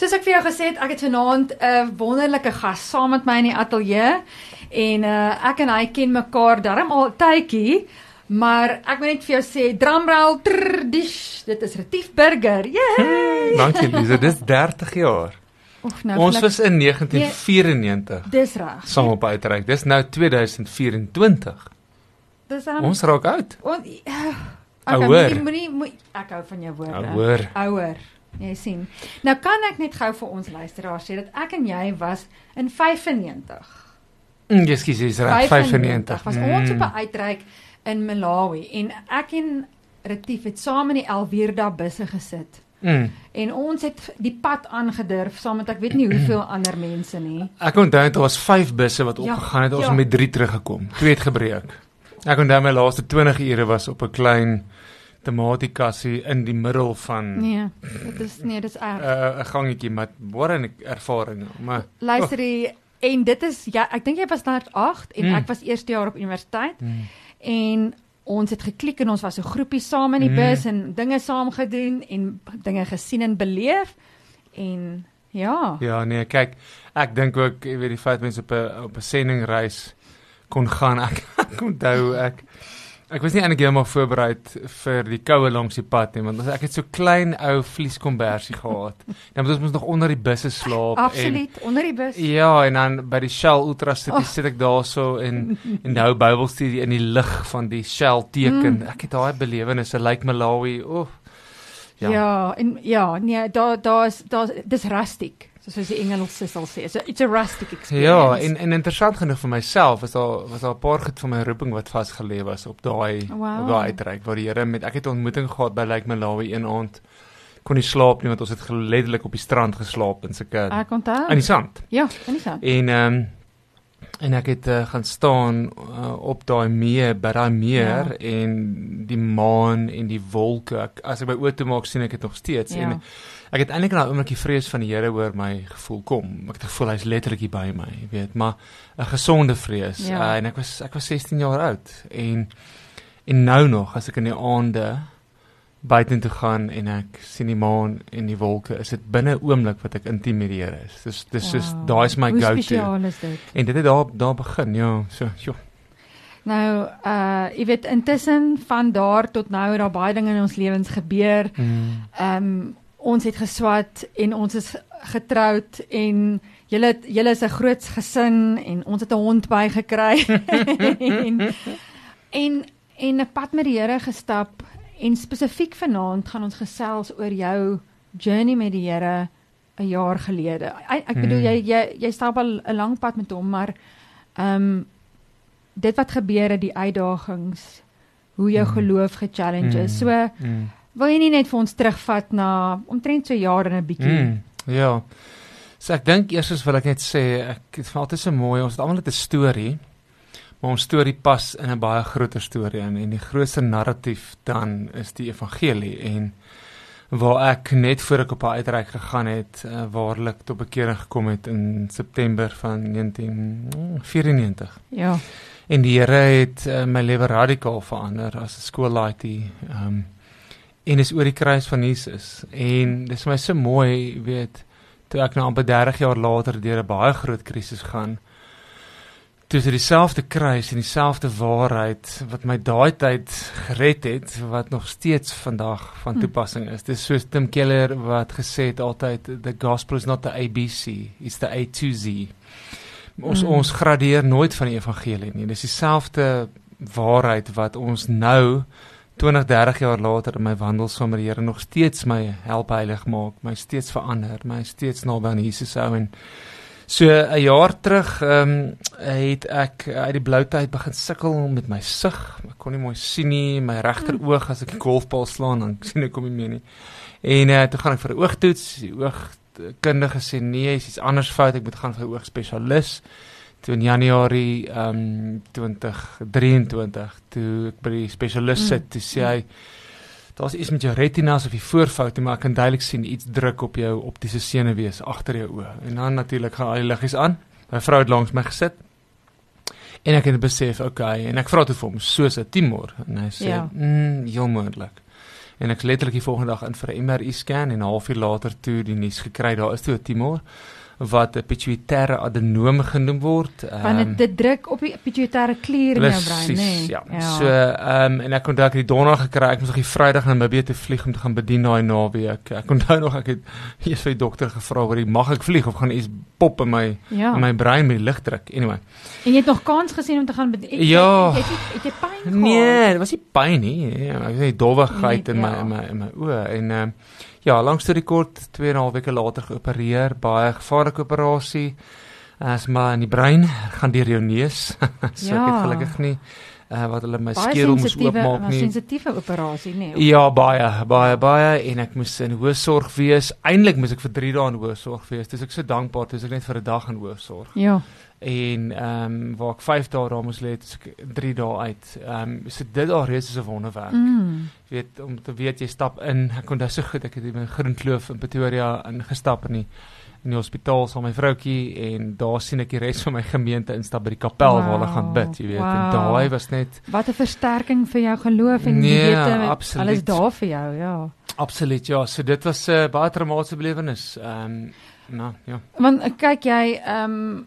Soos ek vir jou gesê het, ek het vanaand 'n uh, wonderlike gas saam met my in die ateljee en uh, ek en hy ken mekaar darm al tydjie. Maar ek moet net vir jou sê, drumroll, trrr, dish, dit is Retief Burger. Yay! Dankie Lisa, dis 30 jaar. Of nou Ons was in 1994 Dis reg. saam op uitreik. Dis nou 2024. Dis aan Ons raak oud. On, uh, Ouer. Moenie moenie moe, ek hou van jou woorde. Ouer. Ouer. Jy sien. Nou kan ek net gou vir ons luisteraars sê dat ek en jy was in 95. Mm, Ekskuus, dis reg 95. was ons op Mm. 'n uitreik in Malawi en ek en Retief het saam in die Elwierda busse gesit. Mm. En ons het die pad aangedurf saam met ek weet nie hoeveel ander mense nie. Ek onthou dit was 5 busse wat Ja, opgegaan het, ons ja. met 3 teruggekom. Twee het gebreek. Ek onthou my laaste 20 ure was op 'n klein tematiekassie in die middel van 'n Nee, dit is nee, dit is erg. uh, 'n gangetjie met wat 'n ervaring, maar Luister die en dit is ja, ek dink jy was standaard 8 en Mm. ek was eerste jaar op universiteit mm, en ons het geklik en ons was so groepie saam in die Mm. bus en dinge saam gedoen en dinge gesien en beleef en ja. ja, nee, kyk, ek dink ook, jy weet die feit mense op 'n op 'n sendingreis kon gaan. Ek, ek onthou ek Ek was nie eintlik heeltemal voorberei vir die koue langs die pad nie, want ek het so klein ou vlieskombersie gehad. Dan moet ons mos nog onder die busse slaap en Absoluut onder die bus. Ja, en dan by die Shell Ultra City Oh. sit ek daarso en en hou Bybelstudie in die lig van die Shell teken. Mm. Ek het daai belewennisse Lake Malawi. Oof. Ja. Ja. ja, en ja, nee, daar daar's daar dis rustiek, soos die Engelse sal sê. So it's a rustic experience. Ja, en en interessant genoeg vir myself was daar was daar 'n paar goed van my roeping wat vasgelê was op daai Wow. op daai uitreik waar die Here met ek het 'n ontmoeting gehad by Lake Malawi een aand. Kon nie slaap nie want ons het letterlik op die strand geslaap in sulke ek onthou. in die sand. Ja, in die sand. En ehm um, en ek het uh, gaan staan uh, op daai meer by daai meer Ja. en die maan en die wolke. Ek, as ek my oë toe maak sien ek dit nog steeds Ja. en ek het eintlik nou oomblik die vrees van die Here oor my gevoel kom. Ek het gevoel hy's letterlik hier by my, weet, maar 'n gesonde vrees. Ja. Uh, en ek was ek was 16 jaar oud en en nou nog as ek in die aande buitentoe gaan en ek sien die maan en die wolke, is dit binne 'n oomblik wat ek intiem met die Here is. Dis dis Wow. daai is my Hoe go-to. spesiaal is dit? En dit het daar daar begin, ja. So, jo. Nou, uh jy weet intussen van daar tot nou het daar baie dinge in ons lewens gebeur. Mm. Ehm ons het geswat en ons is getroud en julle julle is 'n groot gesin en ons het 'n hond bygekry. en en en 'n pad met die Here gestap en spesifiek vanaand gaan ons gesels oor jou journey met die Here 'n jaar gelede. Ek, ek bedoel Mm. jy jy jy stap al 'n lang pad met hom, maar ehm dit wat gebeur het, die uitdagings, hoe jou Mm. geloof gechallenge is. So Mm. Wil jy nie net vir ons terugvat na omtrent so jaar en 'n bietjie? Mm. Ja. So ek dink eers wil ek net sê ek is altyd so mooi. Ons het almal net 'n storie. Maar ons storie pas in 'n baie groter storie in en die grootste narratief dan is die evangelie en waar ek net voor ek op 'n uitreik gegaan het, uh, waarlik tot bekering gekom het in September van 1994. Ja. En die Here het uh, my lewe radikaal verander as 'n skoollaaitjie. Ehm um, en is oor die kruis van Jesus. En dis vir my so mooi, weet, toe ek nou amper 30 jaar later deur 'n baie groot krisis gaan. Dis dieselfde kruis en dieselfde waarheid wat my daai tyd gered het wat nog steeds vandag van Hm. toepassing is. Dis soos Tim Keller wat gesê het altyd the gospel is not the ABC, it's the A to Z. Ons Mm. ons gradeer nooit van die evangelie nie. Dis dieselfde waarheid wat ons nou 20, 30 jaar later in my wandel saam met die Here nog steeds my help heilig maak, my steeds verander, my steeds naby aan Jesus hou en so 'n jaar terug ehm um, het ek uit die blou tyd begin sukkel met my sig. Ek kon nie mooi sien nie, my regter oog as ek die golfbal slaan dan sien ek hom nie meer nie. En uh, toe gaan ek vir 'n oogtoets, die oogkundige sê nee, is iets anders fout, ek moet gaan vir 'n oogspesialis. Toe in Januarie ehm um, 2023 toe ek by die spesialis Mm. sit, toe sê hy daar's iets met jou retinas of die voorfoute, maar ek kan duidelik sien iets druk op jou optiese senuwees agter jou oë. En dan natuurlik gaan al die liggies aan. My vrou het langs my gesit. En ek het besef, okay, en ek vra toe vir hom soos 'n timor en hy sê, Ja. "Mm, heel moontlik." En ek letterlik die volgende dag in vir 'n MRI scan en 'n halfuur later toe die nuus gekry daar is toe 'n tumor wat 'n pituitêre adenoom genoem word. Want um, dit druk op die pituitêre klier in jou brein, nê? Nee. Ja. ja. So, ehm um, en ek kon dalk die donderdag gekry, ek moes nog die Vrydag na Namibië toe vlieg om te gaan bedien daai naweek. Ek kon nou nog ek het eers vir die dokter gevra oor die mag ek vlieg of gaan iets pop in my ja. in my brein met die ligdruk. Anyway. En jy het nog kans gesien om te gaan bedien? Ja. Het jy het jy pyn gehad? Nee, dit was nie pyn nie. Ja, ek het net dowwigheid in my ja. in my in my oë en ehm um, Ja, langs die kort 2 en 'n half weke later geopereer, baie gevaarlike operasie. As maar in die brein gaan deur jou neus. so ja. ek het ja. gelukkig nie uh, wat hulle my skedel moes oopmaak nie. Baie sensitiewe operasie, nee. Ja, baie, baie, baie en ek moes in hoë sorg wees. Eindelik moes ek vir 3 dae in hoë sorg wees. Dis ek so dankbaar, dis ek net vir 'n dag in hoë sorg. Ja en ehm um, waar ek 5 dae daar moes lê, 3 dae uit. Ehm um, so dit al reeds is 'n wonderwerk. Mm. Jy weet om te weet jy stap in. Ek kon daar so goed ek het in Groenkloof in Pretoria ingestap in die in die hospitaal saam met my vroutjie en daar sien ek die res van my gemeente instap by die kapel wow. waar hulle gaan bid, jy weet. Wow. En daai was net Wat 'n versterking vir jou geloof en nee, jy weet alles daar vir jou, ja. Absoluut, ja. So dit was 'n uh, baie traumatiese belewenis. Ehm um, nou, ja. Want kyk jy ehm um,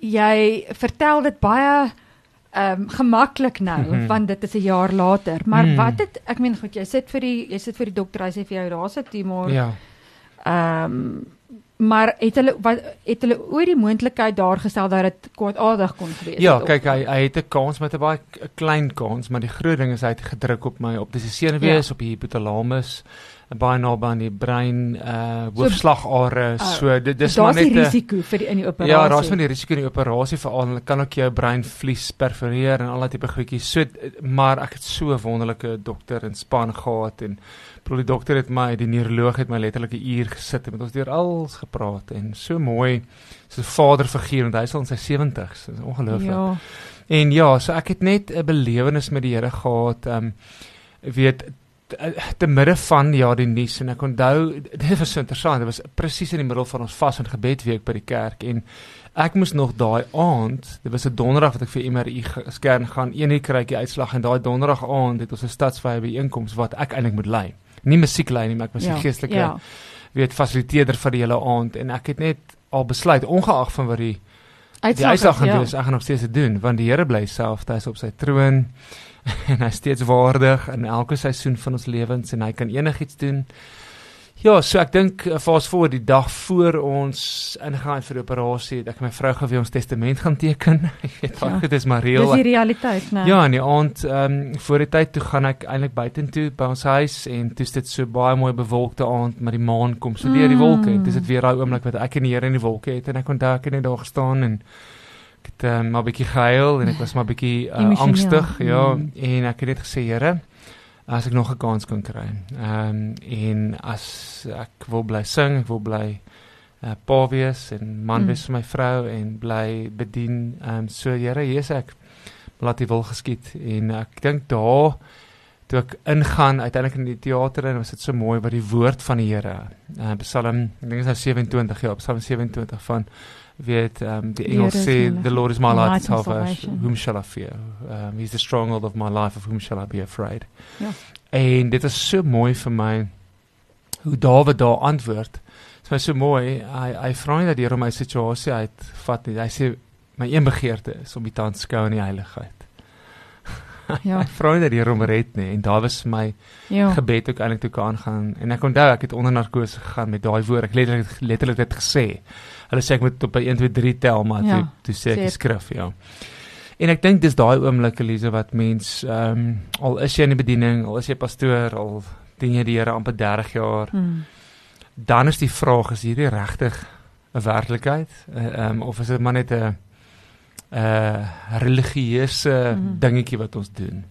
jy vertel dit baie ehm um, gemaklik nou mm -hmm. want dit is 'n jaar later. Maar mm. wat het ek meen goed, jy sit vir die jy sit vir die dokter, hy sê vir jou daar's 'n tumor. Ja. Ehm um, maar het hulle wat het hulle oor die moontlikheid daar gestel dat dit kwaadaardig kon gewees ja, het? Ja, kyk hy hy het 'n kans met 'n baie klein kans, maar die groot ding is hy het gedruk op my op die senuwees, ja. op die hypothalamus baie naby aan die brein uh hoofslagare so, uh, so dit dis maar net 'n risiko vir die in die operasie. Ja, daar's van die risiko in die operasie veral kan ook jou breinvlies perforeer en al daai tipe goedjies. So maar ek het so 'n wonderlike dokter in span gehad en die dokter het my die neuroloog het my letterlik 'n uur gesit en met ons deur alles gepraat en so mooi so 'n vaderfiguur want hy's al in sy 70s. Dis ongelooflik. Ja. En ja, so ek het net 'n belewenis met die Here gehad. Ehm um, weet te midde van ja die nuus en ek onthou dit was so interessant dit was presies in die middel van ons vas en gebedweek by die kerk en ek moes nog daai aand dit was 'n donderdag wat ek vir MRI scan gaan een uur kry die uitslag en daai donderdag aand het ons 'n stadsvye byeenkoms wat ek eintlik moet lei nie musiek lei nie maar ek was ja, geestelike ja. weet fasiliteerder vir die hele aand en ek het net al besluit ongeag van wat die uitslag, die uitslag gaan ja. doen ek gaan nog steeds dit doen want die Here bly self hy is op sy troon en hy steeds waardig in elke seisoen van ons lewens en hy kan enigiets doen. Ja, so ek dink fast forward die dag voor ons ingaan vir die operasie, ek my vrou gaan weer ons testament gaan teken. Ek weet ja. dit is maar reël. Dis die realiteit, né? Ja, in die aand ehm um, voor die tyd toe gaan ek eintlik buitentoe by ons huis en toe is dit so baie mooi bewolkte aand met die maan kom so deur die wolke en dis dit weer daai oomblik wat ek en die Here in die wolke het en ek kon daar net daar gestaan en het um, maar 'n bietjie gehuil en ek was maar 'n bietjie uh, angstig, ja, mm. en ek het net gesê, Here, as ek nog 'n kans kan kry. Ehm um, en as ek wil bly sing, ek wil bly uh, pa wees en man mm. wees vir my vrou en bly bedien. Ehm um, so Here, hier is ek. Laat U wil geskied en ek dink daar toe ek ingaan uiteindelik in die teater en was dit so mooi wat die woord van die Here. Uh, Psalm, ek dink dit is nou 27, ja, Psalm 27 van weet um, die Engels sê the Lord is my light and salvation. Whom shall I fear? Um, he's the stronghold of my life of whom shall I be afraid? Ja. En dit is so mooi vir my hoe Dawid daar antwoord. Dit is so mooi hy hy vra nie dat die Here my situasie uitvat nie. Hy sê my een begeerte is om U te aanskou in die heiligheid Ja. Ek vra net die Here om red nie en daar was my ja. gebed ook eintlik toe kan gaan en ek onthou ek het onder narkose gegaan met daai woord ek letterlik letterlik dit gesê Hulle sê ek moet op by 1 2 3 tel maar ja, toe, toe sê ek die skrif, ja. En ek dink dis daai oomblik Elise wat mens ehm um, al is jy in die bediening, al is jy pastoor, al dien jy die Here amper 30 jaar. Hmm. Dan is die vraag is hierdie regtig 'n werklikheid? Eh, ehm um, of is dit maar net 'n uh, religieuse hmm. dingetjie wat ons doen?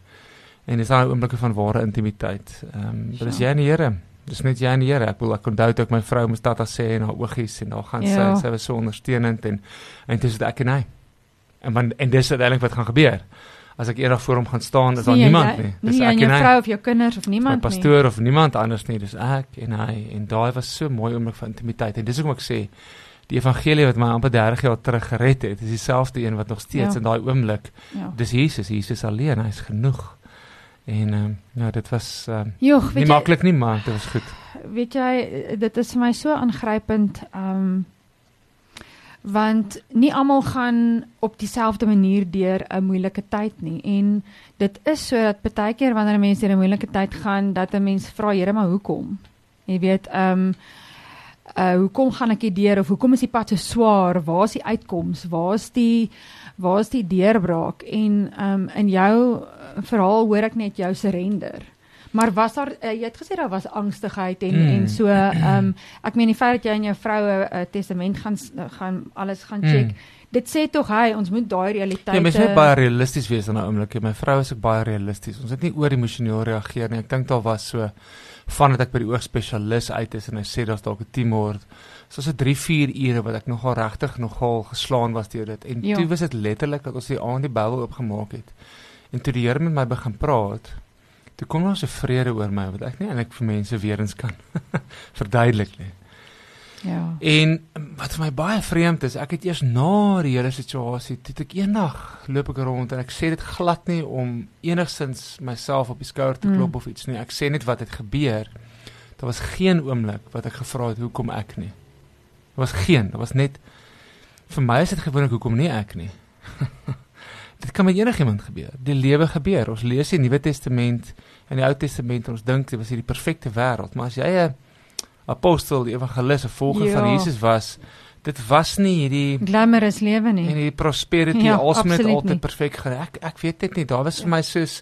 En dis daai oomblikke van ware intimiteit. Ehm um, dit is jy en die Here. Dis net jy en die Here. Ek wil ek onthou ook my vrou moes dit sê en haar oogies en daar gaan ja. sy sy was so ondersteunend en en dis dit ek en hy. En man en dis uiteindelik wat gaan gebeur. As ek eendag voor hom gaan staan, is daar niemand nie. Dis nie ek en hy. Nie jou vrou of jou kinders of niemand nie. Pastoor of niemand anders nie. Dis ek en hy en daai was so mooi oomblik van intimiteit. En dis hoekom ek sê die evangelie wat my amper 30 jaar terug gered het, is dieselfde een wat nog steeds ja. in daai oomblik. Ja. Dis Jesus, Jesus alleen, hy's genoeg. En ehm um, ja, dit was ehm um, Joh, nie maklik nie, maar dit was goed. Weet jy, dit is vir my so aangrypend ehm um, want nie almal gaan op dieselfde manier deur 'n moeilike tyd nie en dit is sodat baie keer wanneer mense deur 'n moeilike tyd gaan dat 'n mens vra Here maar hoekom jy weet ehm um, uh hoekom gaan ek hier deur of hoekom is die pad so swaar waar is die uitkoms waar is die waar is die deurbraak en um, in jou verhaal hoor ek net jou surrender Maar was daar uh, jy het gesê daar was angstigheid en mm. en so um, ek meen die feit dat jy en jou vrou 'n uh, testament gaan gaan alles gaan check. Mm. Dit sê tog hy ons moet daai realiteit Ja, mens moet baie realisties wees in 'n oomblik. My vrou is ook baie realisties. Ons het nie oor emosioneel reageer nie. Ek dink daar was so vandat ek by die oogspesialis uit is en hy sê daar's dalk 'n tumor. So so 3 4 ure wat ek nogal regtig nogal geslaan was deur dit. En ja. toe was dit letterlik dat ons die aand die Bybel oopgemaak het. En toe die Here met my begin praat, toe kom daar so vrede oor my wat ek nie eintlik vir mense weer eens kan verduidelik nie. Ja. En wat vir my baie vreemd is, ek het eers na die hele situasie, toe ek eendag loop ek rond en ek sê dit glad nie om enigsins myself op die skouer te klop mm. of iets nie. Ek sê net wat het gebeur. Daar was geen oomblik wat ek gevra het hoekom ek nie. Daar was geen, daar was net vir my is dit gewoonlik hoekom nie ek nie. dit kan met enigiemand gebeur. Die lewe gebeur. Ons lees die Nuwe Testament en die Ou Testament en ons dink dit was hierdie perfekte wêreld, maar as jy 'n apostel, die evangelis, 'n volger ja. van Jesus was, dit was nie hierdie glamorous lewe nie. En die prosperity ja, alsmet altyd perfek gereik. Ek ek weet dit nie. Daar was vir ja. my soos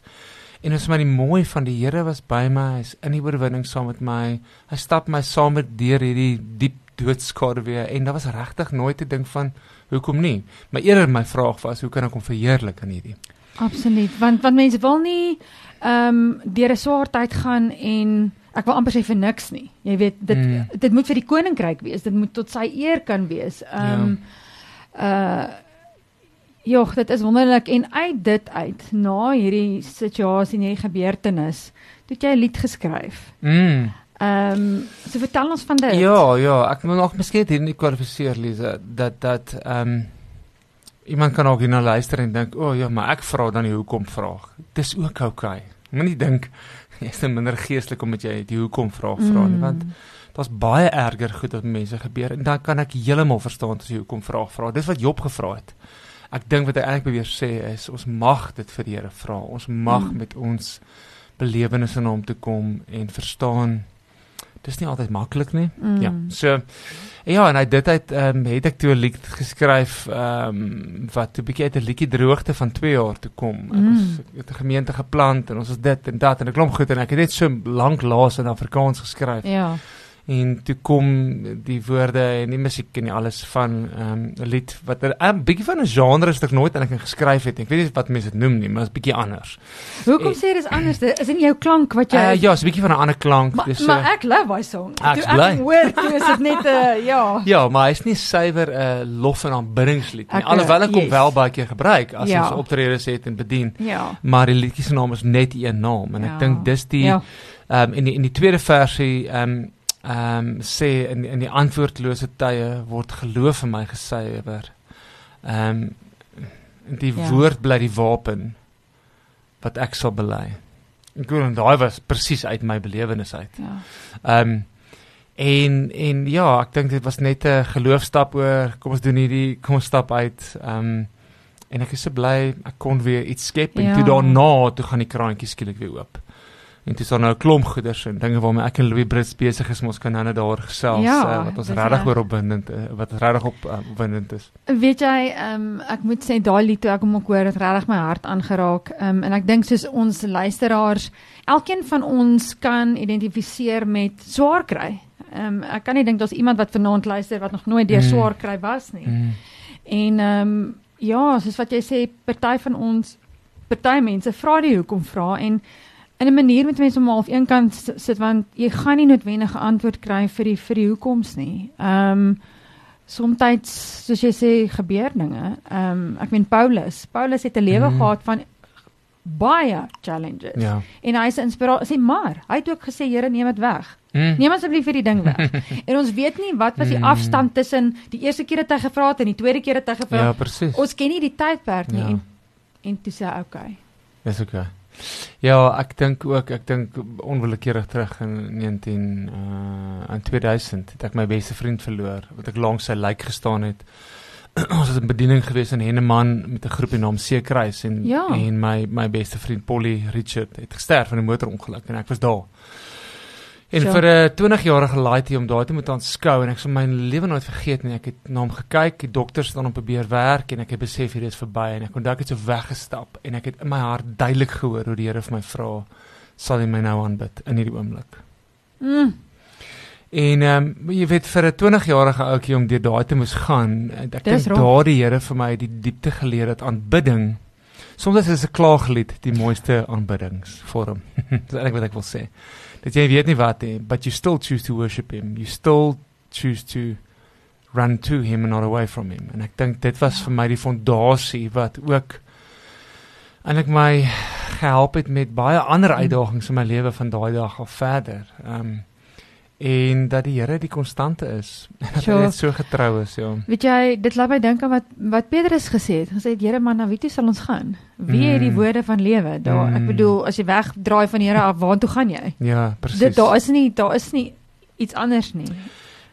en ons maar die mooi van die Here was by my. Hy's in die oorwinning saam met my. Hy stap my saam met deur hierdie diep doodskade weer en daar was regtig nooit 'n ding van hoekom nie. Maar eerder my vraag was hoe kan ek hom verheerlik in hierdie? Absoluut. Want want mense wil nie ehm um, deur 'n swaar tyd gaan en ek wil amper sê vir niks nie. Jy weet dit mm. dit moet vir die koninkryk wees. Dit moet tot sy eer kan wees. Ehm um, ja. uh Jogg, dit is wonderlik en uit dit uit na hierdie situasie en hierdie gebeurtenis, het jy 'n lied geskryf. Mm. Ehm um, so vertel ons van dit. Ja, ja, ek moet nog miskien hier nie kwalifiseer Lise dat dat ehm um, iemand kan ook hier na luister en dink, "O oh, ja, maar ek vra dan die hoekom vraag." Dis ook oukei. Okay. Moenie dink jy's net minder geestelik omdat jy die hoekom vraag vra nie, mm. want daar's baie erger goed wat mense gebeur en dan kan ek heeltemal verstaan as jy hoekom vraag vra. Dis wat Job gevra het. Ek dink wat hy eintlik beweer sê is ons mag dit vir die Here vra. Ons mag mm. met ons belewennisse na hom toe kom en verstaan dis nie altyd maklik nie. Mm. Ja. So ja, en hy dit uit ehm um, het ek toe 'n lied geskryf ehm um, wat 'n bietjie uit 'n liedjie droogte van 2 jaar toe kom. Ek mm. was het 'n gemeente geplant en ons was dit en dat en 'n klomp goed en ek het net so lank laas in Afrikaans geskryf. Ja en toe kom die woorde en die musiek en die alles van ehm, 'n um, lied wat 'n bietjie van 'n genre is wat ek nooit eintlik geskryf het. Ek weet nie wat mense dit noem nie, maar dit is bietjie anders. Hoekom sê jy dis anders? Is in jou klank wat jy uh, Ja, is 'n bietjie van 'n ander klank. Ma, dis Maar ek love daai song. Ek hoor jy is dit net 'n uh, ja. Ja, maar hy's nie suiwer 'n uh, lof en aanbiddingslied nie. Alhoewel ek hom yes. wel baie keer gebruik as ja. ons optredes het en bedien. Ja. Maar die liedjie se naam is net een naam en ja. ek dink dis die ja. ehm um, in die in die tweede versie ehm um, ehm um, sê in in die antwoordlose tye word geloof in my gesuiwer. Ehm um, die ja. woord bly die wapen wat ek sal bely. Ek glo en daai was presies uit my belewenis uit. Ja. Ehm um, en en ja, ek dink dit was net 'n geloofstap oor kom ons doen hierdie kom ons stap uit. Ehm um, en ek is so bly ek kon weer iets skep en ja. toe daarna toe gaan die kraantjie skielik weer oop. En dis nou 'n klomp goeders en dinge waarmee ek en Louis Brits besig is, ons kan nou daar gesels ja, uh, wat ons regtig oor opwindend uh, wat regtig op uh, opwindend is. Weet jy, um, ek moet sê daai lied toe ek hom ook hoor, het regtig my hart aangeraak. Um, en ek dink soos ons luisteraars, elkeen van ons kan identifiseer met swaar kry. Um, ek kan nie dink daar's iemand wat vanaand luister wat nog nooit deur mm. swaar kry was nie. Mm. En ehm um, ja, soos wat jy sê, party van ons party mense vra die hoekom vra en in 'n manier met mense om half een kant sit want jy gaan nie noodwendige antwoord kry vir die vir die hoekoms nie. Ehm um, soms soos jy sê gebeur dinge. Ehm um, ek meen Paulus, Paulus het 'n lewe mm. gehad van baie challenges. Ja. En hy is inspirasie, maar hy het ook gesê Here neem dit weg. Mm. Neem asseblief vir die ding weg. en ons weet nie wat was die mm. afstand tussen die eerste keer dat hy gevra het en die tweede keer dat hy gevra het. Ja, presies. Ons ken nie die tydperk nie ja. en en toe sê hy okay. Dis okay. Ja, ek dink ook, ek dink onwillekeurig terug in 19 uh in 2000 het ek my beste vriend verloor wat ek langs sy lijk gestaan het. Ons was in bediening gewees in Henneman met 'n groepie naam Seekruis en Ja. en my my beste vriend Polly Richard het gesterf in 'n motorongeluk en ek was daar. En Sure. vir 'n 20-jarige laaitie om daai te moet aanskou en ek sal my lewe nooit vergeet nie. Ek het na hom gekyk, die dokters het aan hom probeer werk en ek het besef hier is verby en ek onthou ek het so weggestap en ek het in my hart duidelik gehoor hoe die Here vir my vra, sal jy my nou aanbid in hierdie oomblik? Mm. En ehm um, jy weet vir 'n 20-jarige ouetjie om deur daai te moes gaan, ek ek dink rof. daardie Here vir my die diepte geleer dat aanbidding soms is 'n klaaglied die mooiste aanbiddingsvorm. Dis eintlik wat ek wil sê. Dat jy weet nie wat nie, but you still choose to worship him. You still choose to run to him and not away from him. En ek dink dit was vir my die fondasie wat ook eintlik my gehelp het met baie ander uitdagings in my lewe van daai dag af verder. Ehm um, en dat die Here die konstante is. Dat hy net so getrou is, ja. Weet jy, dit laat my dink aan wat wat Petrus gesê het. Gesê het, Here man, na wie toe sal ons gaan? Wie het die Mm. woorde van lewe? Daar, ek Mm. bedoel, as jy wegdraai van die Here af, waartoe gaan jy? Ja, presies. Dit daar is nie daar is nie iets anders nie.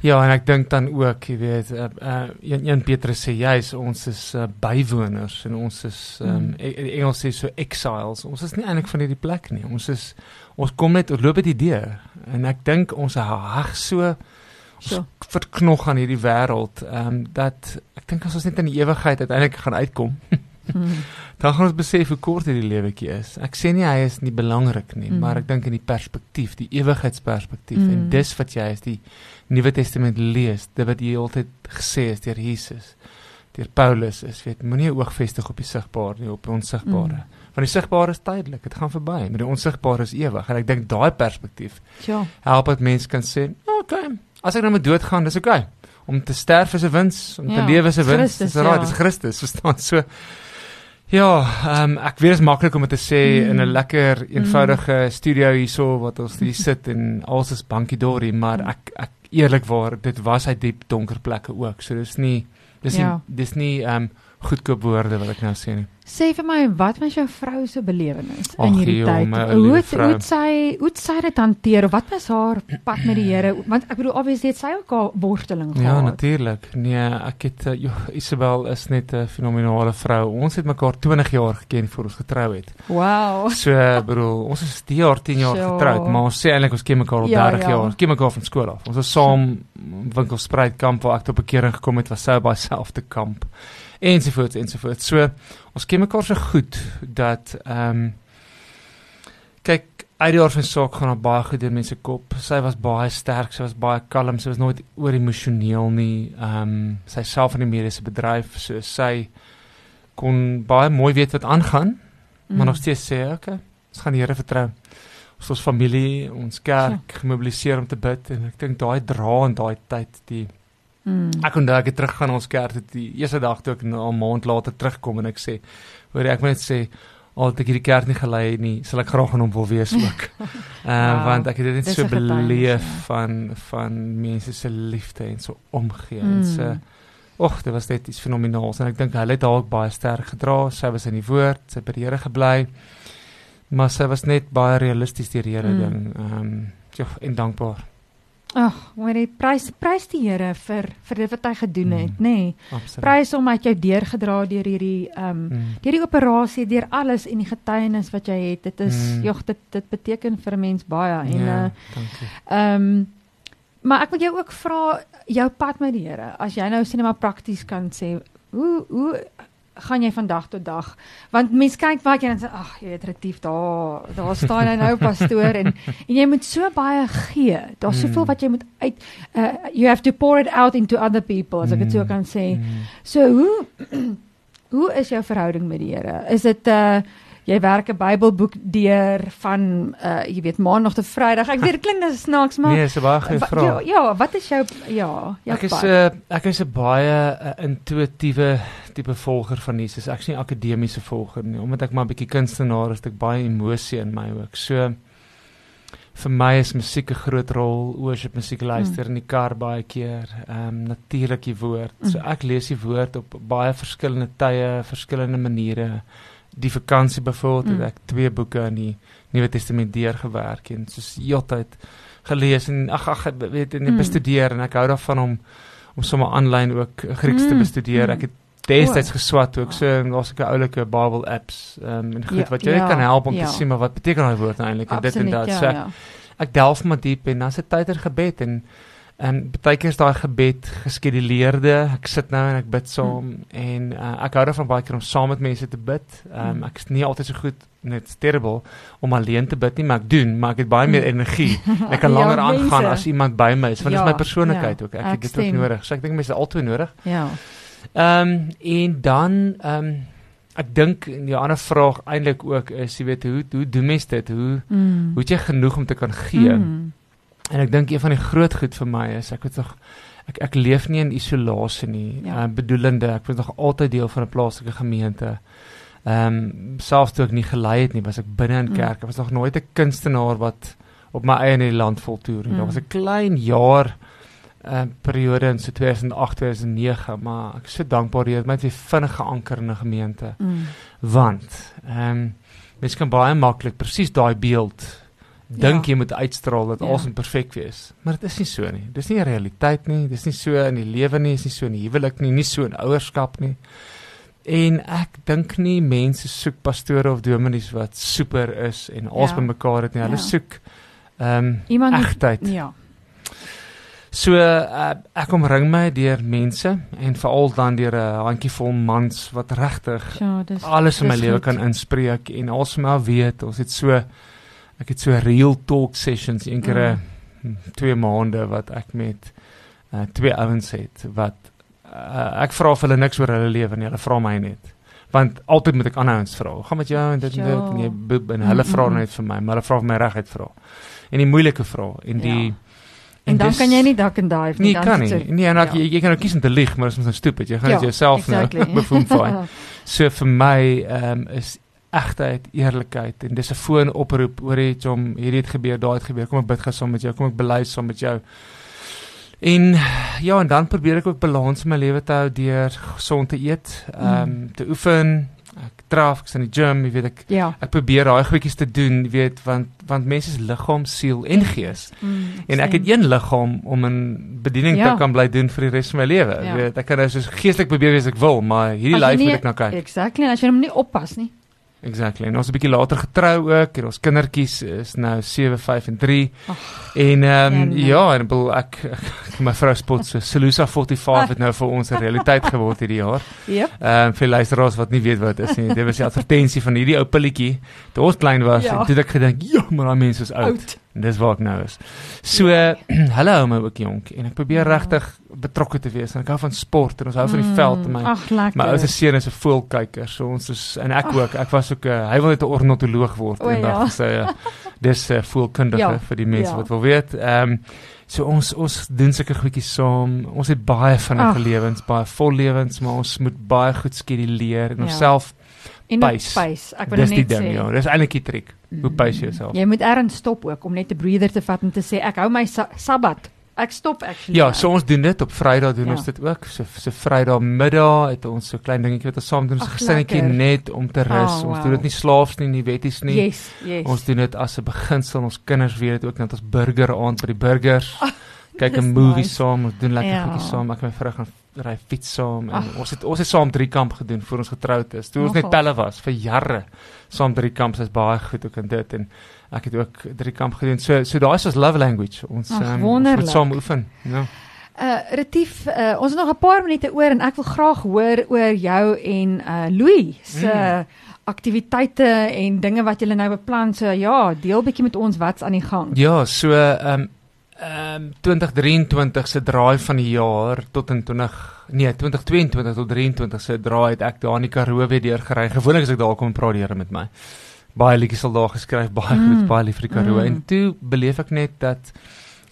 Ja, en ek dink dan ook, jy weet, uh, uh een, een Petrus sê juis ons is uh, bywoners en ons is um, Mm. mm. Engels sê so exiles. Ons is nie eintlik van hierdie plek nie. Ons is ons kom net ons loop dit die deur en ek dink ons hag so So. verknog aan hierdie wêreld, ehm um, dat ek dink as ons net in die ewigheid uiteindelik gaan uitkom, Hmm. dan gaan ons besef hoe kort hierdie lewetjie is. Ek sê nie hy is nie belangrik nie, Mm. maar ek dink in die perspektief, die ewigheidsperspektief Mm. en dis wat jy as die Nuwe Testament lees, dit wat jy altyd gesê is deur Jesus, deur Paulus is, weet, moenie jou oog vestig op die sigbare nie, op die onsigbare. Mm. Want die sigbare is tydelik, dit gaan verby, maar die onsigbare is ewig en ek dink daai perspektief Ja. help dat mense kan sê, "Oké, okay, as ek nou moet doodgaan, dis oké." Okay. Om te sterf is 'n wins, om Ja, te lewe is 'n wins. Dis reg, ja. dis Christus, verstaan so. Ja, ehm um, ek weet dit is maklik om dit te sê Mm. in 'n lekker eenvoudige mm. studio hierso wat ons hier sit en alles is bankie dorie, maar Mm. ek ek eerlikwaar, dit was uit diep donker plekke ook. So dis nie dis nie Ja. dis nie ehm um, goedkoop woorde wat ek nou sê nie. Sê vir my, wat was jou vrou se belewenis in hierdie tyd? Hoe het, hoe het sy hoe het sy dit hanteer? Of Wat was haar pad met die Here? Want ek bedoel obviously het sy ook haar worsteling Ja, gehad. natuurlik. Nee, ek het uh, joh, Isabel is net 'n fenominale vrou. Ons het mekaar 20 jaar geken voor ons getrou het. Wow. So, bedoel, ons is 10 jaar, 10 jaar Sjoe. getroud, maar ons sê eintlik ons ken mekaar al Ja, 30 ja. jaar. Ons ken mekaar van skool af. Ons was saam winkelspruit kamp waar ek tot bekering gekom het, was sy op dieselfde kamp. Ensovoorts ensovoorts. So, ons ken mekaar so goed dat ehm um, kyk, uit die van die saak gaan daar baie goed deur mense kop. Sy was baie sterk, sy was baie kalm, sy was nooit oor emosioneel nie. Ehm um, sy self in die mediese bedryf, so sy kon baie mooi weet wat aangaan Mm. maar nog steeds sê okay, ons gaan die Here vertrou. Ons ons familie, ons kerk gemobiliseer om te bid en ek dink daai dra in daai tyd die Mm. ek onthou ek het teruggaan ons kerk het die eerste dag toe ek nou 'n maand later terugkom en ek sê hoor ek moet net sê al het ek hierdie kerk nie gelei nie sal ek graag aan hom wil wees ook. Ehm Wow. want ek het dit net so beleef ja. van van mense se liefde en so omgee Mm. en so Och, dit was net iets fenomenaals en ek dink hulle het haar ook baie sterk gedra. Sy was in die woord, sy by die Here gebly. Maar sy was net baie realisties deur die Here Mm. ding. Ehm um, ja, en dankbaar. Ag, maar die prys prys die Here vir vir dit wat hy gedoen het, Mm. nê. Nee. Prys hom uit jou deurgedra deur hierdie ehm um, Mm. deur die operasie, deur alles en die getuienis wat jy het. Dit is Mm. jog dit dit beteken vir 'n mens baie en ja, uh dankie. ehm maar ek wil jou ook vra jou pad met die Here. As jy nou sê net maar prakties kan sê, hoe hoe gaan jy van dag tot dag? Want mense kyk baie keer en sê ag, jy weet retief daar, daar staan hy nou pastoor en en jy moet so baie gee. Daar's Mm. soveel wat jy moet uit uh, you have to pour it out into other people as ek dit so Mm. kan sê. Mm. So hoe hoe is jou verhouding met die Here? Is dit uh jy werk 'n Bybelboek deur van uh jy weet maandag tot Vrydag. Ek weet dit klink snaaks maar Nee, 'n baie goeie vraag. ja, ja, wat is jou ja, jou Ek is pad? 'n uh, ek is 'n baie uh, intuïtiewe tipe volger van Jesus. Ek is nie akademiese volger nie, omdat ek maar 'n bietjie kunstenaar is, ek baie emosie in my ook. So vir my is musiek 'n groot rol. Worship musiek luister in die kar baie keer. Ehm um, natuurlik die woord. So Mm. ek lees die woord op baie verskillende tye, verskillende maniere die vakansie byvoorbeeld Mm. het ek twee boeke in die Nuwe Testament deurgewerk en soos heeltyd gelees en ag ag weet en Mm. bestudeer en ek hou daarvan om om sommer aanlyn ook Grieks te Mm, bestudeer. mm. Ek het destyds geswat ook so en daar's 'n oulike Bible apps um, en goed Ja, wat jou ja, kan help om ja. te sien maar wat beteken daai woord nou eintlik en dit en dat. ja, so ek, ja. ek delf maar diep en dan se tyd ter gebed en en baie keer is daai gebed geskeduleerde. Ek sit nou en ek bid saam Hmm. en uh, ek hou daarvan baie keer om saam met mense te bid. Um, Hmm. Ek is nie altyd so goed net terrible om alleen te bid nie, maar ek doen, maar ek het baie meer Hmm. energie. Ek kan Ja, langer aangaan mense. as iemand by my is, want dit Ja, is my persoonlikheid ja, ook. Ek ek het dit ook stem. nodig. So ek dink mense het altyd nodig. Ja. Ehm um, en dan ehm um, ek dink die ander vraag eintlik ook is, jy weet, hoe hoe doen mense dit? Hoe Mm. hoe het jy genoeg om te kan gee? Mm. En ek dink een van die groot goed vir my is ek het nog ek ek leef nie in isolasie nie. Ja. Uh, bedoelende ek was nog altyd deel van 'n plaaslike gemeente. Ehm um, selfs toe ek nie gelei het nie, was ek binne in Mm. kerk. Ek was nog nooit 'n kunstenaar wat op my eie in die land voltoer nie. Mm. Daar was 'n klein jaar uh, periode in so 2008 2009, maar ek is so dankbaar jy het my weer vinnig geanker in 'n gemeente Mm. want ehm um, mens kan baie maklik presies daai beeld dink Ja. jy moet uitstraal dat Ja. alles moet perfek wees. Maar dit is nie so nie. Dis nie 'n realiteit nie. Dis nie so in die lewe nie, dis nie so in die huwelik nie, nie so in ouerskap nie. En ek dink nie mense soek pastore of dominees wat super is en alles Ja. bymekaar het nie. Hulle Ja. soek ehm um, egtheid. Ja. So uh, ek omring my deur mense en veral dan deur 'n handjievol mans wat regtig Ja, dis alles in my lewe kan inspreek en alles vir my al weet ons het so ek het so real talk sessions een keer Mm. twee maande wat ek met uh, twee ouens het wat uh, ek vra vir hulle niks oor hulle lewe nie hulle vra my net want altyd moet ek ouens vra gaan met jou en dit en dit en, jy, Ja. boep, en hulle vra net vir my maar hulle vra vir my reguit vra en die moeilike vrae en die Ja. En dan dis- kan jy nie dak en dive Nee, nie. dan kan nie. Nee, en ek, ja. jy, jy kan ook kies om te lieg, maar dit is mos nou stupid. Jy gaan Ja, dit jouself nou exactly. bevoemfaai. So vir my ehm um, is egtheid, eerlikheid en dis 'n foon oproep oor iets om hierdie het gebeur, daai het gebeur. Kom ek bid gou saam met jou, kom ek bely saam met jou. En ja, en dan probeer ek ook balans in my lewe te hou deur gesond te eet, ehm um, Mm. te oefen. Ek draf, ek's in die gym, jy weet ek Ja. ek probeer daai goedjies te doen, jy weet, want want mense is liggaam, siel en gees. Mm, En ek het een liggaam om 'n bediening Ja. te kan bly doen vir die res van my lewe. Ja. Ja. Weet, ek kan nou soos geestelik probeer wees ek wil, maar hierdie jy lyf moet ek na kyk. Exactly. En as jy hom nie oppas nie. Exactly. En ons 'n bietjie later getrou ook en ons kindertjies is nou 7, 5 en 3. Ag, En ehm um, ja, en bedoel ek, ek my vrou spot so Salusa 45 het nou vir ons 'n realiteit geword hierdie jaar. Yep. Ehm um, vir luisteraars wat nie weet wat dit is nie. Dit was die advertensie van hierdie ou pilletjie toe ons klein was Ja. en toe het ek gedink, "Ja, maar daai mense is oud." Oud. Dis waar ek nou is. So Ja. hulle hou my ook jonk en ek probeer Ja. regtig betrokke te wees en ek hou van sport en ons hou van die Mm, veld en my lekker. my ouste seun is 'n voëlkyker. So ons is en ek ook. Ek was ook 'n hy wil net 'n ornitoloog word eendag ja. gesê. Ja. Dis 'n uh, voëlkundige Ja, vir die mense ja. wat wil weet. Ehm so ons ons doen sulke goedjies saam. Ons het baie vinnige Ag. lewens, baie vol lewens, maar ons moet baie goed skeduleer en Ja. onsself en pace. pace. Ek wil dis net die ding sê. ja. Dis eintlik die trick. Hoe pace jouself? Jy moet ergens stop ook om net 'n breather te vat en te sê ek hou my sa Sabbat. Ek stop actually. Ja, so ons doen dit op Vrydag doen Ja. ons dit ook. So so Vrydag middag het ons so klein dingetjie wat ons saam doen. Ons Ag, gesinnetjie net om te rus. Oh, ons wow. doen dit nie slaafs nie, nie wetties nie. Yes, yes. Ons doen dit as 'n beginsel. Ons kinders weet dit ook net ons burger aand by die burgers. Kyk dis 'n movie nice. saam, ons doen lekker Ja. goedjies saam. Ek en my vrou gaan ry fiets saam en Ag. ons het ons het saam drie kamp gedoen voor ons getroud is. Toe ons net pelle was vir jare. Saam drie kamp is baie goed ook in dit en ek het ook drie kamp gedoen. So so daai is ons love language. Ons Ag, ehm, ons moet saam oefen. Ja. Uh Retief, uh, ons het nog 'n paar minute oor en ek wil graag hoor oor jou en uh Louis se Mm. aktiwiteite en dinge wat julle nou beplan. So ja, deel bietjie met ons wat's aan die gang. Ja, so ehm ehm 2023 se draai van die jaar tot in 20 nee, 2022 tot 23 se draai het ek daar in die Karoo weer deurgery. Gewoonlik as ek daar kom praat die Here met my. Baie liedjies al daar geskryf, baie Mm. goed, baie lief vir die Karoo. Mm. En toe beleef ek net dat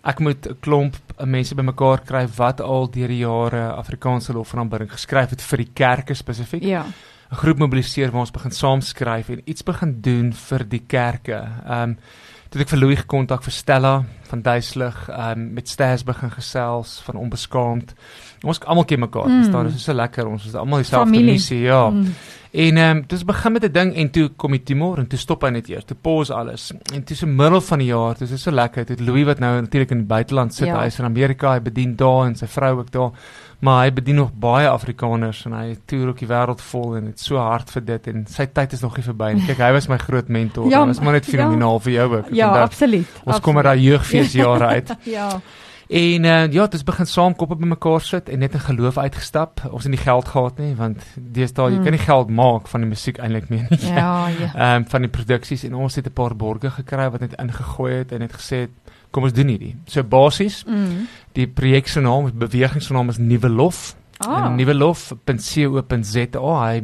ek moet 'n klomp mense bymekaar kry wat al deur die jare Afrikaanse lof en aanbidding geskryf het vir die kerke spesifiek. Ja. 'n groep mobiliseer waar ons begin saamskryf en iets begin doen vir die kerke. Ehm um, toe ek vir Louis gekontak vir Stella van Duislig, ehm um, met Sters begin gesels van onbeskaamd. Ons almal ken mekaar. Mm. Verstaan, dit is so lekker. Ons is almal dieselfde missie, ja. Mm. En ehm um, dis begin met 'n ding en toe kom die tumor en toe stop hy net eers. Toe pause alles. En toe so middel van die jaar, dis is so lekker. Dit Louis wat nou natuurlik in die buiteland sit, Ja. hy is in Amerika, hy bedien daar en sy vrou ook daar. Maar hy bedien nog baie Afrikaners en hy toer ook die wêreld vol en dit so hard vir dit en sy tyd is nog nie verby nie. Kyk, hy was my groot mentor. Ja, Ja, was maar net ja. fenomenaal vir jou ook. Ja, absoluut. Ons kom uit daai jeugfeesjare uit. Ja. En uh, ja, dit begin saam koppe bymekaar sit en net in geloof uitgestap. Ons het nie geld gehad nie want deesdae jy Mm. kan nie geld maak van die musiek eintlik meer nie. Ja, ja. Ehm um, van die produksies en ons het 'n paar borge gekry wat net ingegooi het en het gesê kom ons doen hierdie. So basies Mm. die projek se naam, beweging se naam is Nuwe Lof. Ah, En Nuwe Lof.co.za. Hy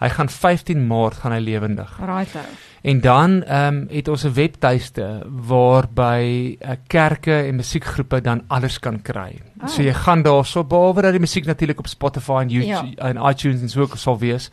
hy gaan 15 Maart gaan hy lewendig. right. En dan ehm um, het ons 'n webtuiste waarby uh, kerke en musiekgroepe dan alles kan kry. Oh. So jy gaan daarso behalwe dat die musiek natuurlik op Spotify en YouTube ja. en iTunes en so ook sal wees,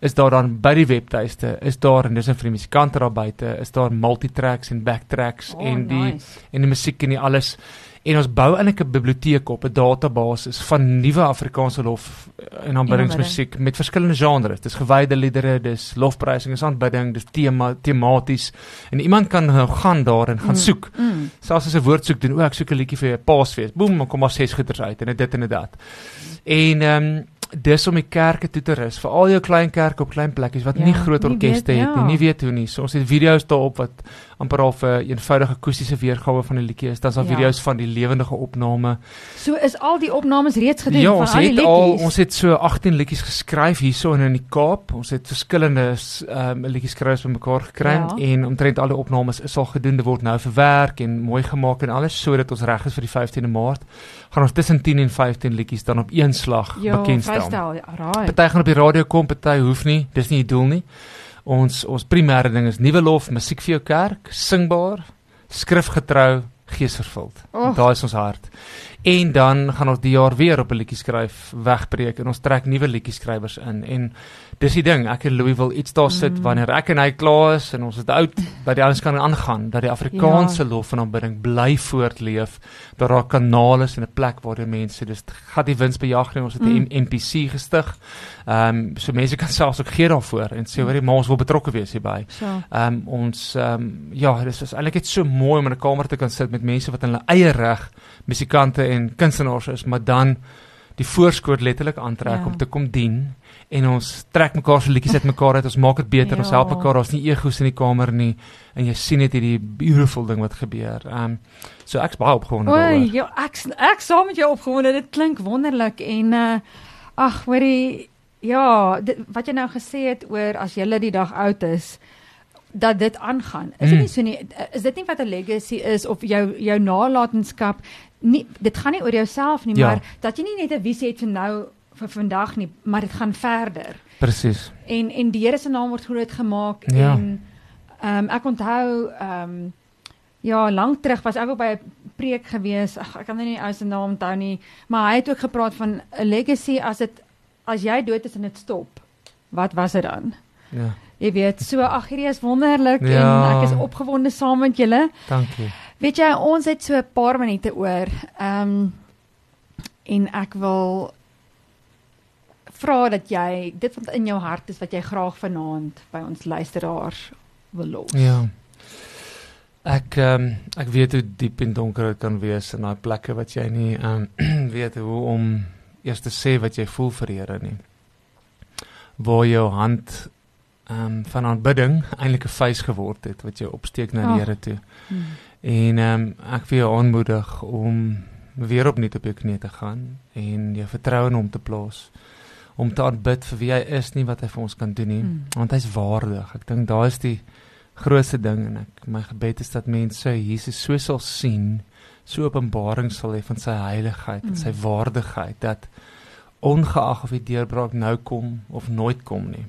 is daar dan by die webtuiste is daar en dis in vir die musikante daar buite, is daar multitracks en backtracks Oh, en die nice. en die musiek en die alles. En ons bou eintlik 'n biblioteek op, 'n database van nuwe Afrikaanse lof eh, en aanbiddingsmusiek met verskillende genres. Dis gewyde liedere, dis lofprysing, dis aanbidding, dis tema tematies. En iemand kan nou gaan daar en gaan Mm. soek. Mm. Selfs as 'n woord soek doen, o, ek soek 'n liedjie vir 'n Paasfees. Boem, dan kom maar ses goeters uit en dit en dit. En ehm um, dis om die kerke toe te rus vir al jou klein kerke op klein plekkies wat Ja, nie groot nie orkeste weet- het nie, ja. nie weet hoe nie. So ons het video's daarop wat amper al 'n eenvoudige akoestiese weergawe van die liedjie is. Dan's daar Ja. video's van die lewendige opname. So is al die opnames reeds gedoen Ja, van ons al die het al liedjies. ons het so 18 liedjies geskryf hierso in in die Kaap. Ons het verskillende ehm um, liedjies skryf bymekaar gekry Ja. en omtrent al die opnames is al gedoen. Dit word nou verwerk en mooi gemaak en alles sodat ons reg is vir die 15de Maart. Gaan ons tussen 10 en 15 liedjies dan op een slag ja, bekendstel. vrystel. Ja, right. Party gaan op die radio kom, party hoef nie. Dis nie die doel nie. Ons ons primêre ding is nuwe lof, musiek vir jou kerk, singbaar, skrifgetrou, geesvervuld. Och. Daar is ons hart. En dan gaan ons die jaar weer op 'n liedjie skryf wegbreek en ons trek nuwe liedjie skrywers in en dis die ding ek en Louis wil iets daar sit Mm. wanneer ek en hy klaar is en ons is oud dat die alles kan aangaan dat die Afrikaanse Ja. lof en aanbidding bly voortleef dat daar kanale is en 'n plek waar die mense dis gaan die wins bejag nie ons het 'n Mm. mm. Gestig ehm um, so mense kan selfs ook gee daarvoor en sê hoor jy maar ons wil betrokke wees hierby So. Ehm um, ons ehm um, ja, dis is eintlik net so mooi om in 'n kamer te kan sit met mense wat in hulle eie reg musikante en kunstenaars is, maar dan die voorskoot letterlik aantrek Ja. om te kom dien en ons trek mekaar se liedjies uit mekaar uit, ons maak dit beter, ons Ja. help mekaar, daar's nie egos in die kamer nie en jy sien net hierdie beautiful ding wat gebeur. Ehm um, so ek's baie opgewonde O, daaroor. ja, ek ek saam met jou opgewonde. Dit klink wonderlik en uh ag, hoorie ja, dit, wat jy nou gesê het oor as jy die dag oud is dat dit aangaan. Is dit Mm. nie so nie is dit nie wat 'n legacy is of jou jou nalatenskap nie dit gaan nie oor jouself nie, Ja. maar dat jy nie net 'n visie het vir nou vir vandag nie, maar dit gaan verder. Presies. En en die Here se naam word groot gemaak Ja. en ehm ek onthou ehm ja, lank terug was ek ook by 'n preek gewees. Ag, ek kan nou nie die ou se naam onthou nie, maar hy het ook gepraat van 'n legacy as dit as jy dood is en dit stop. Wat was dit dan? Ja. Jy weet, so ag hierdie is wonderlik Ja. en ek is opgewonde saam met julle. Dankie. Weet jy, ons het so 'n paar minute oor. Ehm en ek wil vra dat jy dit wat in jou hart is wat jy graag vanaand by ons luisteraars wil los. Ja. Ek ehm um, ek weet hoe diep en donker dit kan wees in daai plekke wat jy nie ehm um, weet hoe om eers te sê wat jy voel vir Here nie. Waar jou hand ehm um, van aanbidding eintlik 'n vuis geword het wat jy opsteek na die. Here toe. Hmm. En ehm um, ek wil jou aanmoedig om weer opnuut op jou knie te gaan en jou vertroue in hom te plaas om te aanbid vir wie hy is nie wat hy vir ons kan doen nie Mm. want hy's waardig. Ek dink daar is die grootste ding en ek my gebed is dat mense Jesus so sal sien, so openbaring sal hê van sy heiligheid en sy Mm. waardigheid dat ongeag of die deurbraak nou kom of nooit kom nie,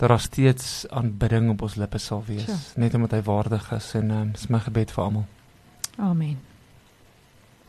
dat daar steeds aanbidding op ons lippe sal wees, Sure. net omdat hy waardig is en um, dis my gebed vir almal. Amen.